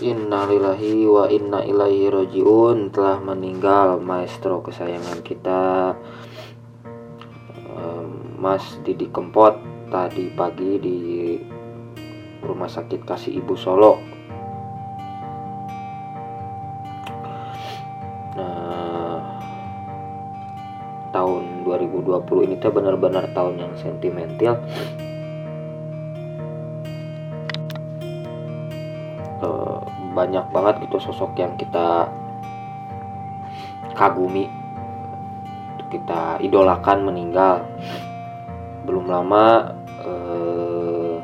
Innalillahi wa inna ilaihi rojiun telah meninggal maestro kesayangan kita Mas Didi Kempot tadi pagi di Rumah Sakit Kasih Ibu Solo. Nah, tahun 2020 ini tuh benar-benar tahun yang sentimental banyak banget gitu sosok yang kita kagumi kita idolakan meninggal. Belum lama uh,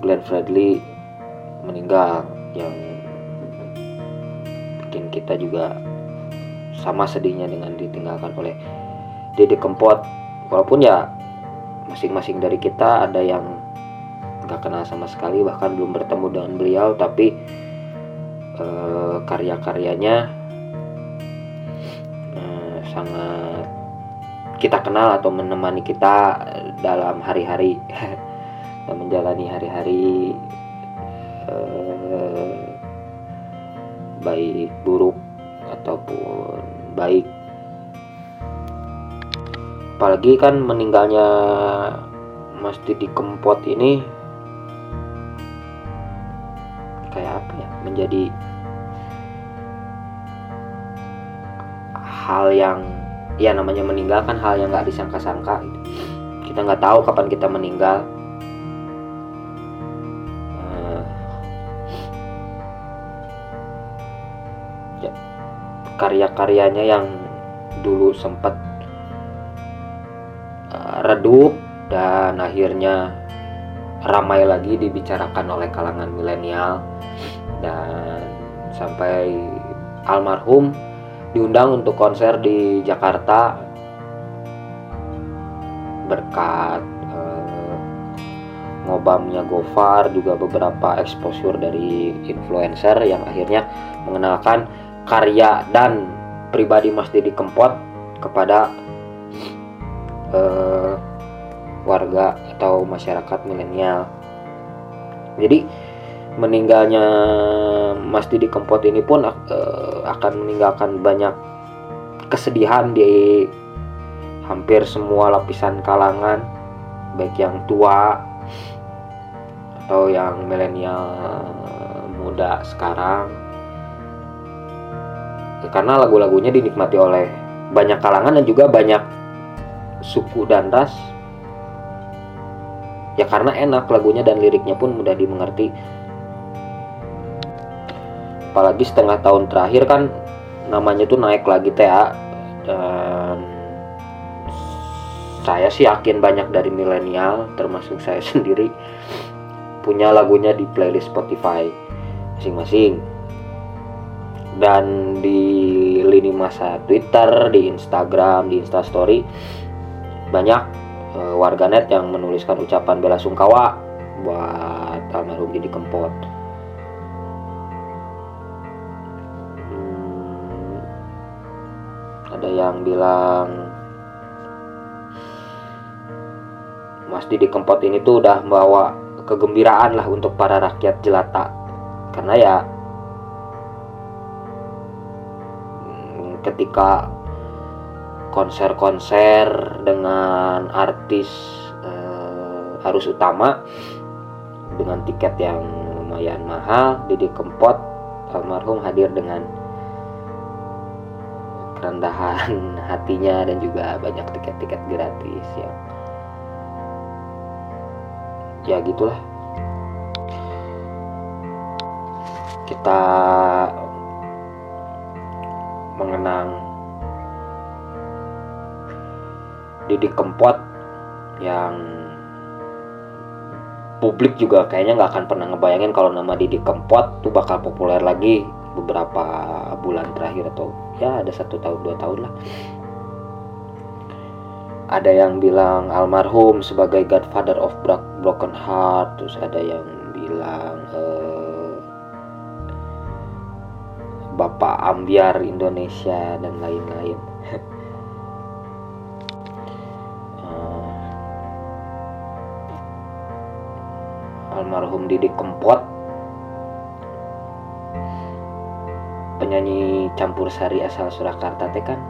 Glenn Fredly meninggal yang bikin kita juga sama sedihnya dengan ditinggalkan oleh Dede Kempot. Walaupun ya masing-masing dari kita ada yang nggak kenal sama sekali bahkan belum bertemu dengan beliau tapi uh, karya-karyanya uh, sangat kita kenal atau menemani kita dalam hari-hari dan menjalani hari-hari uh, baik buruk ataupun baik. Apalagi kan meninggalnya Mas Didi Kempot ini menjadi hal yang ya namanya meninggal kan hal yang nggak disangka-sangka gitu. kita nggak tahu kapan kita meninggal uh, ya, karya-karyanya yang dulu sempat uh, redup dan akhirnya ramai lagi dibicarakan oleh kalangan milenial dan sampai almarhum diundang untuk konser di Jakarta berkat eh, ngobamnya Gofar juga beberapa exposure dari influencer yang akhirnya mengenalkan karya dan pribadi Mas Didi Kempot kepada eh, warga atau masyarakat milenial. Jadi meninggalnya Mas Didi Kempot ini pun uh, akan meninggalkan banyak kesedihan di hampir semua lapisan kalangan baik yang tua atau yang milenial muda sekarang. Ya, karena lagu-lagunya dinikmati oleh banyak kalangan dan juga banyak suku dan ras. Ya karena enak lagunya dan liriknya pun mudah dimengerti apalagi setengah tahun terakhir kan namanya tuh naik lagi TA dan saya sih yakin banyak dari milenial termasuk saya sendiri punya lagunya di playlist Spotify masing-masing. Dan di lini masa Twitter, di Instagram, di Instastory banyak e, warganet yang menuliskan ucapan bela sungkawa buat almarhum Didi Kempot ada yang bilang Mas Didi Kempot ini tuh udah bawa kegembiraan lah untuk para rakyat jelata. Karena ya hmm, ketika konser-konser dengan artis eh, harus utama dengan tiket yang lumayan mahal Didi Kempot almarhum hadir dengan kerendahan hatinya dan juga banyak tiket-tiket gratis ya. Ya gitulah. Kita mengenang Didi Kempot yang publik juga kayaknya nggak akan pernah ngebayangin kalau nama Didi Kempot tuh bakal populer lagi beberapa bulan terakhir atau ya ada satu tahun dua tahun lah. Ada yang bilang almarhum sebagai godfather of broken heart terus ada yang bilang uh, bapak ambiar Indonesia dan lain-lain. Uh, almarhum Didi Kempot penyanyi campur sari asal Surakarta teh kan?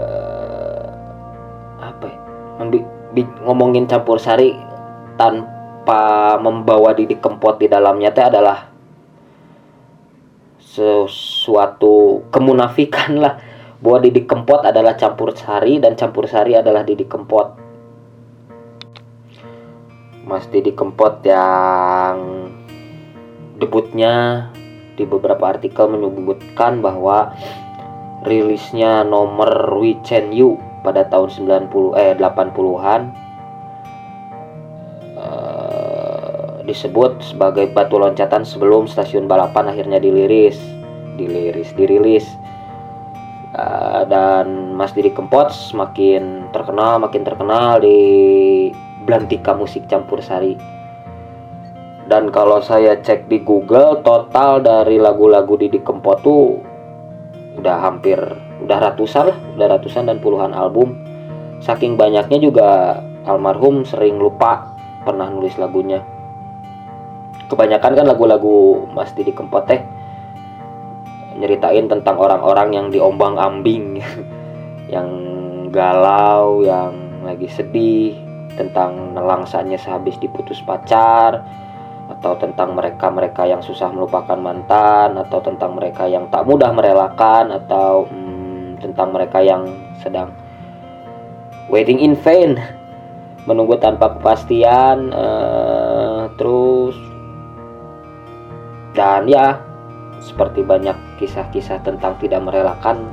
Uh, apa ya? Ngomongin campur sari tanpa membawa Didi Kempot di dalamnya teh adalah sesuatu kemunafikan lah. Bahwa Didi Kempot adalah campur sari dan campur sari adalah Didi Kempot Mas Didi Kempot yang debutnya di beberapa artikel menyebutkan bahwa rilisnya nomor We Chen You pada tahun 90 eh 80-an eh, disebut sebagai batu loncatan sebelum stasiun balapan akhirnya diliris diliris dirilis uh, dan Mas Didi Kempot semakin terkenal makin terkenal di Belantika musik campur sari. Dan kalau saya cek di Google, total dari lagu-lagu Didi Kempot tuh udah hampir udah ratusan lah, udah ratusan dan puluhan album. Saking banyaknya juga almarhum sering lupa pernah nulis lagunya. Kebanyakan kan lagu-lagu Mas Didi Kempot teh nyeritain tentang orang-orang yang diombang-ambing, yang galau, yang lagi sedih, tentang nelangsanya sehabis diputus pacar atau tentang mereka-mereka yang susah melupakan mantan atau tentang mereka yang tak mudah merelakan atau hmm, tentang mereka yang sedang waiting in vain menunggu tanpa kepastian uh, terus dan ya seperti banyak kisah-kisah tentang tidak merelakan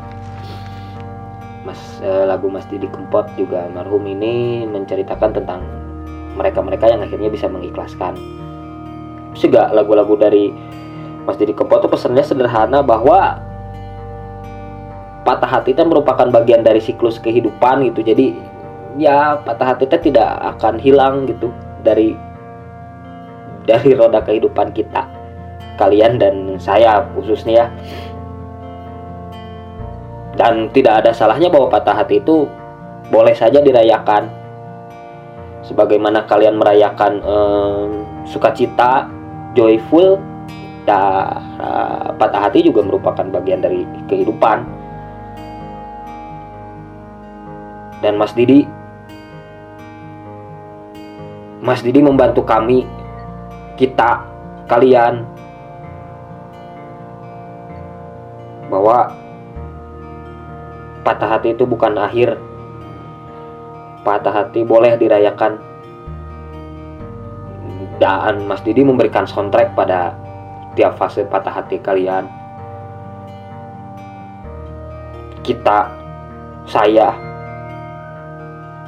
Mas eh, lagu Mas Didi Kempot juga almarhum ini menceritakan tentang mereka-mereka yang akhirnya bisa mengikhlaskan. Juga lagu-lagu dari Mas Didi Kempot itu pesannya sederhana bahwa patah hati itu merupakan bagian dari siklus kehidupan gitu. Jadi ya patah hati itu tidak akan hilang gitu dari dari roda kehidupan kita. Kalian dan saya khususnya ya dan tidak ada salahnya bahwa patah hati itu boleh saja dirayakan sebagaimana kalian merayakan eh, sukacita joyful dan uh, patah hati juga merupakan bagian dari kehidupan dan Mas Didi Mas Didi membantu kami kita kalian bahwa patah hati itu bukan akhir. Patah hati boleh dirayakan. Dan Mas Didi memberikan soundtrack pada tiap fase patah hati kalian. Kita, saya,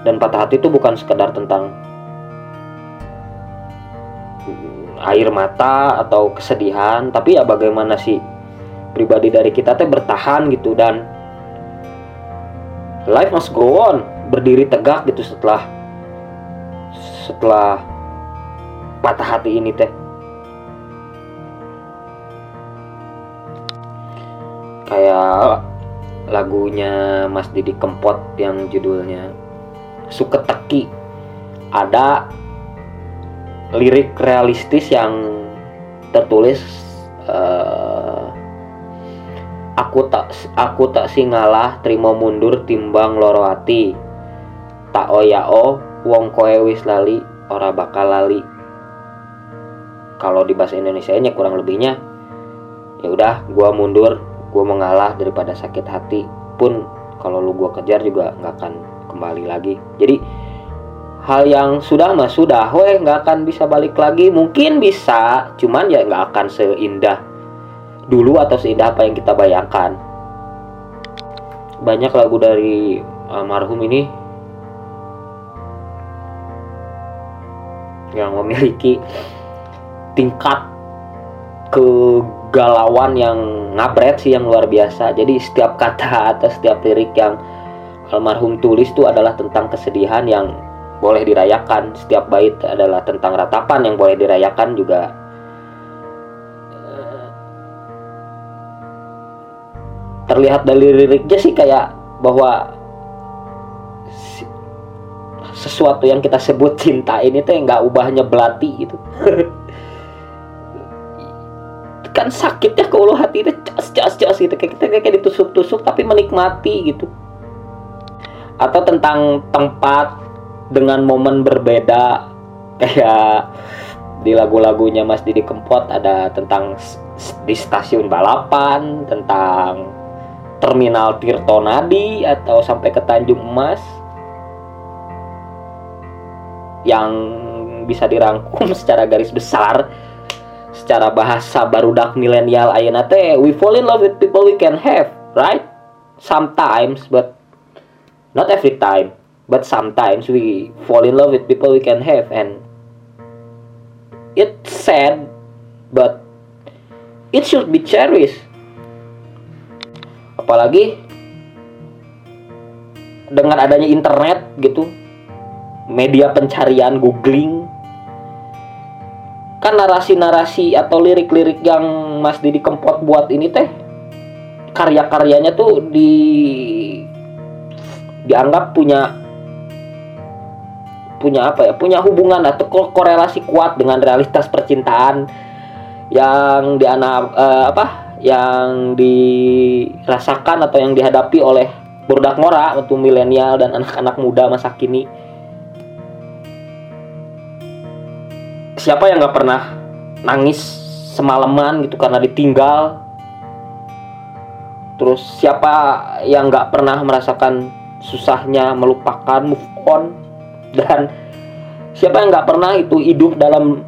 dan patah hati itu bukan sekedar tentang air mata atau kesedihan, tapi ya bagaimana sih pribadi dari kita teh bertahan gitu dan life must go on berdiri tegak gitu setelah setelah patah hati ini teh. Kayak lagunya Mas Didi Kempot yang judulnya Suka Teki. Ada lirik realistis yang tertulis uh, aku tak aku tak singalah terima mundur timbang loro ati tak oyao wong koe wis lali ora bakal lali kalau di bahasa Indonesia ini kurang lebihnya ya udah gua mundur gua mengalah daripada sakit hati pun kalau lu gua kejar juga nggak akan kembali lagi. Jadi hal yang sudah mah sudah weh nggak akan bisa balik lagi. Mungkin bisa cuman ya nggak akan seindah dulu atau seindah apa yang kita bayangkan. Banyak lagu dari almarhum ini yang memiliki tingkat kegalauan yang ngabret sih yang luar biasa. Jadi setiap kata atau setiap lirik yang almarhum tulis itu adalah tentang kesedihan yang boleh dirayakan. Setiap bait adalah tentang ratapan yang boleh dirayakan juga. Terlihat dari liriknya sih kayak bahwa sesuatu yang kita sebut cinta ini tuh nggak ubahnya belati gitu kan sakitnya ke ulu hati itu cas cas cas gitu. Kayak kita kayak ditusuk-tusuk tapi menikmati gitu. Atau tentang tempat dengan momen berbeda. Kayak di lagu-lagunya Mas Didi Kempot ada tentang di stasiun balapan tentang terminal Tirtonadi atau sampai ke Tanjung Emas. Yang bisa dirangkum secara garis besar secara bahasa barudak milenial ayeuna teh we fall in love with people we can have right? Sometimes but not every time but sometimes we fall in love with people we can have and it's sad but it should be cherished. Apalagi dengan adanya internet gitu media pencarian googling kan narasi-narasi atau lirik-lirik yang Mas Didi Kempot buat ini teh karya-karyanya tuh di dianggap punya punya apa ya punya hubungan atau korelasi kuat dengan realitas percintaan yang di uh, apa yang dirasakan atau yang dihadapi oleh budak ngora untuk milenial dan anak-anak muda masa kini siapa yang nggak pernah nangis semalaman gitu karena ditinggal? Terus siapa yang nggak pernah merasakan susahnya melupakan move on? Dan siapa yang nggak pernah itu hidup dalam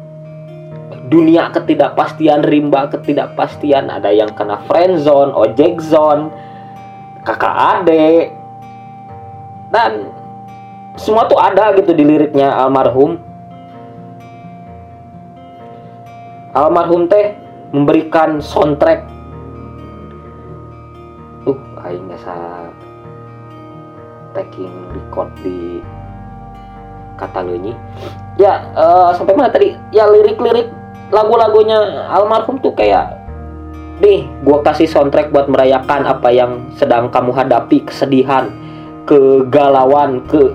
dunia ketidakpastian rimba ketidakpastian? Ada yang kena friend zone ojek zone kakak adik. Dan semua tuh ada gitu di liriknya almarhum almarhum teh memberikan soundtrack. Uh aing nggak taking record di kata lunyi ya uh, sampai mana tadi? Ya lirik-lirik lagu-lagunya almarhum tuh kayak nih gua kasih soundtrack buat merayakan apa yang sedang kamu hadapi kesedihan kegalauan ke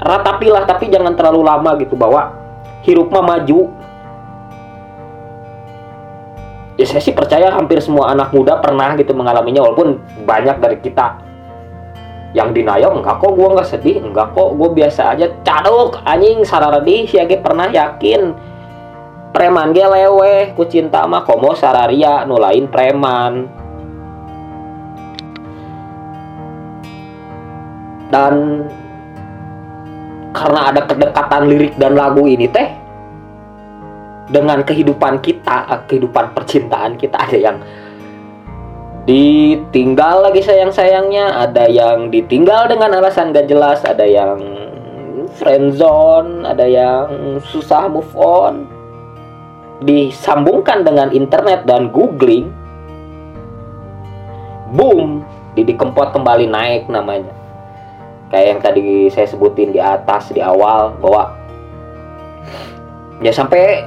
ratapilah tapi jangan terlalu lama gitu bahwa hirup mah maju ya saya sih percaya hampir semua anak muda pernah gitu mengalaminya walaupun banyak dari kita. Yang denial enggak kok gue nggak sedih enggak kok gue biasa aja. Caduk anjing sararadi si age pernah yakin? Preman ge lewe ku cinta mah komo sararia nulain preman. Dan karena ada kedekatan lirik dan lagu ini teh dengan kehidupan kita, eh, kehidupan percintaan kita ada yang ditinggal lagi sayang-sayangnya, ada yang ditinggal dengan alasan gak jelas, ada yang friendzone, ada yang susah move on. Disambungkan dengan internet dan googling, boom, Didi Kempot kembali naik namanya. Kayak yang tadi saya sebutin di atas di awal bahwa ya sampai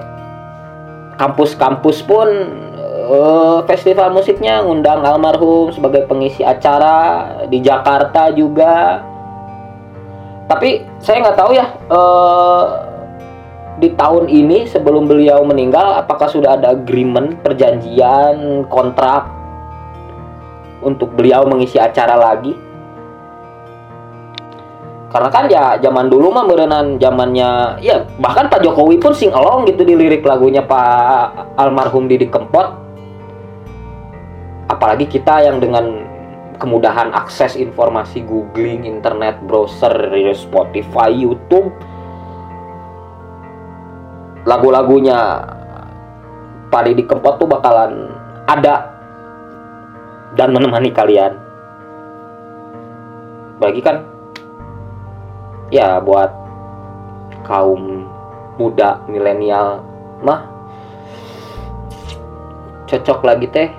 kampus-kampus pun uh, festival musiknya ngundang almarhum sebagai pengisi acara di Jakarta juga. Tapi saya nggak tahu ya uh, di tahun ini sebelum beliau meninggal apakah sudah ada agreement perjanjian kontrak untuk beliau mengisi acara lagi karena kan ya zaman dulu mah merenan zamannya ya bahkan Pak Jokowi pun sing along gitu di lirik lagunya Pak almarhum Didi Kempot. Apalagi kita yang dengan kemudahan akses informasi googling internet browser Spotify YouTube. Lagu-lagunya Pak Didi Kempot tuh bakalan ada dan menemani kalian. Bagi kan ya buat kaum muda milenial mah cocok lagi teh.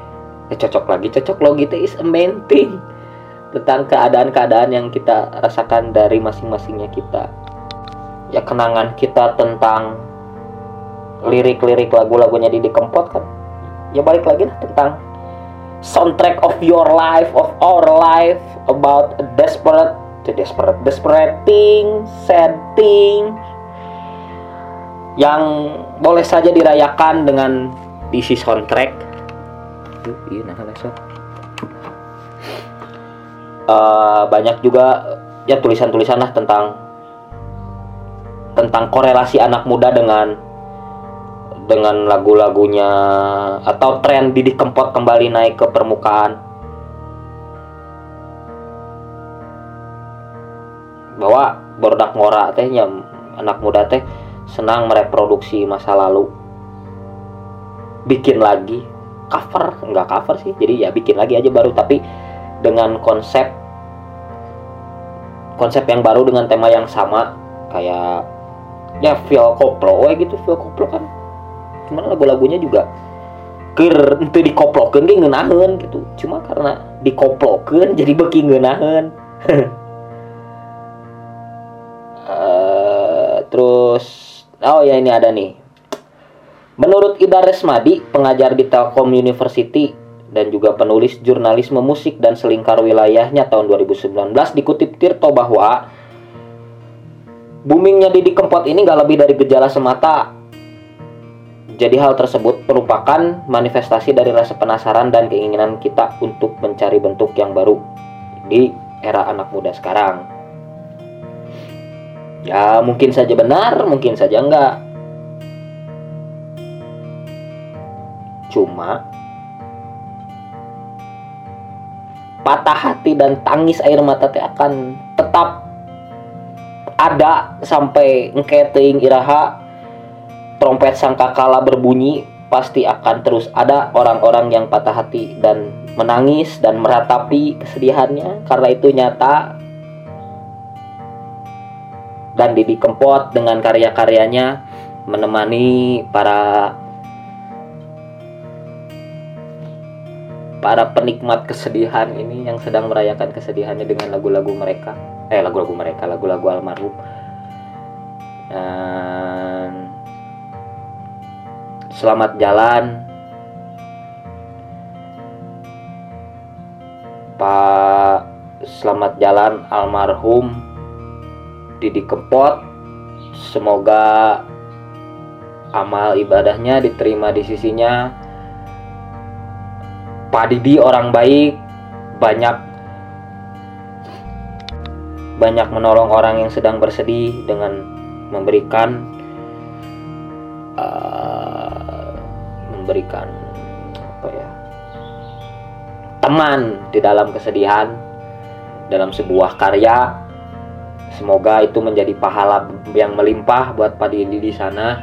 Eh, cocok lagi cocok lagi teh is a main thing tentang keadaan-keadaan yang kita rasakan dari masing-masingnya kita. Ya kenangan kita tentang lirik-lirik lagu-lagunya Didi Kempot kan. Ya balik lagi lah tentang soundtrack of your life of our life about a desperate desperate sad thing yang boleh saja dirayakan dengan diisi soundtrack. Uh, banyak juga ya tulisan-tulisan lah tentang tentang korelasi anak muda dengan dengan lagu-lagunya atau tren Didi Kempot kembali naik ke permukaan bahwa berdak ngora teh anak muda teh senang mereproduksi masa lalu. Bikin lagi cover enggak cover sih jadi ya bikin lagi aja baru tapi dengan konsep konsep yang baru dengan tema yang sama kayak ya feel koplo gitu feel koplo kan. Cuman lagu-lagunya juga ker itu ge ngeunaheun gitu. Cuma karena dikoplokeun jadi beki ngeunaheun oh ya ini ada nih menurut Ida Resmadi pengajar di Telkom University dan juga penulis jurnalisme musik dan selingkar wilayahnya tahun 2019 dikutip Tirto bahwa boomingnya Didi Kempot ini gak lebih dari gejala semata. Jadi hal tersebut merupakan manifestasi dari rasa penasaran dan keinginan kita untuk mencari bentuk yang baru di era anak muda sekarang. Ya mungkin saja benar, mungkin saja enggak. Cuma patah hati dan tangis air mata teh akan tetap ada sampai engketing iraha trompet sangkakala berbunyi pasti akan terus ada orang-orang yang patah hati dan menangis dan meratapi kesedihannya karena itu nyata dan Didi Kempot dengan karya-karyanya menemani para para penikmat kesedihan ini yang sedang merayakan kesedihannya dengan lagu-lagu mereka. Eh lagu-lagu mereka lagu-lagu almarhum. Dan selamat jalan Pak. Selamat jalan almarhum Didi Kempot. Semoga amal ibadahnya diterima di sisinya. Pak Didi orang baik, banyak banyak menolong orang yang sedang bersedih dengan memberikan uh, memberikan apa ya teman di dalam kesedihan dalam sebuah karya semoga itu menjadi pahala yang melimpah buat Pak Didi di sana.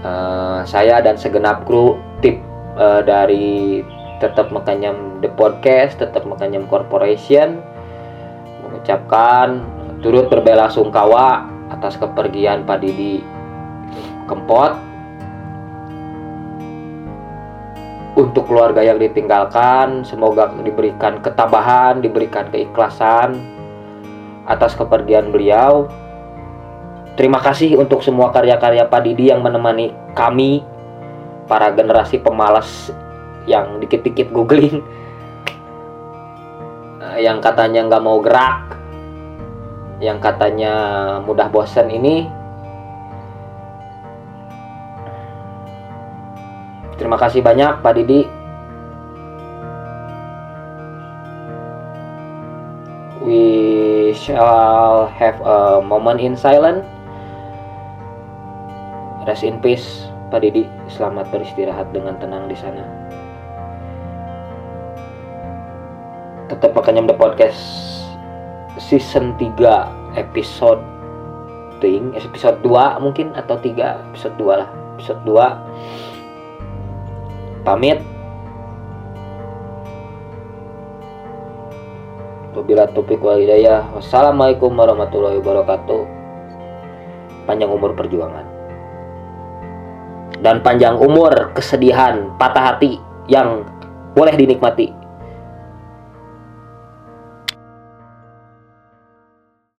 Uh, saya dan segenap kru tip uh, dari tetap makanyam the podcast tetap makanyam corporation mengucapkan turut berbela sungkawa atas kepergian Pak Didi Kempot. Untuk keluarga yang ditinggalkan semoga diberikan ketabahan diberikan keikhlasan atas kepergian beliau. Terima kasih untuk semua karya-karya Pak Didi yang menemani kami para generasi pemalas yang dikit-dikit googling yang katanya nggak mau gerak yang katanya mudah bosan ini. Terima kasih banyak Pak Didi shall have a moment in silence. Rest in peace Pak Didi, selamat beristirahat dengan tenang di sana. Tetap makanya The Podcast season 3 episode ting episode 2 mungkin atau 3 episode 2 lah. Episode 2 pamit Wabillahi topik walidayah Wassalamualaikum warahmatullahi wabarakatuh. Panjang umur perjuangan. Dan panjang umur kesedihan patah hati yang boleh dinikmati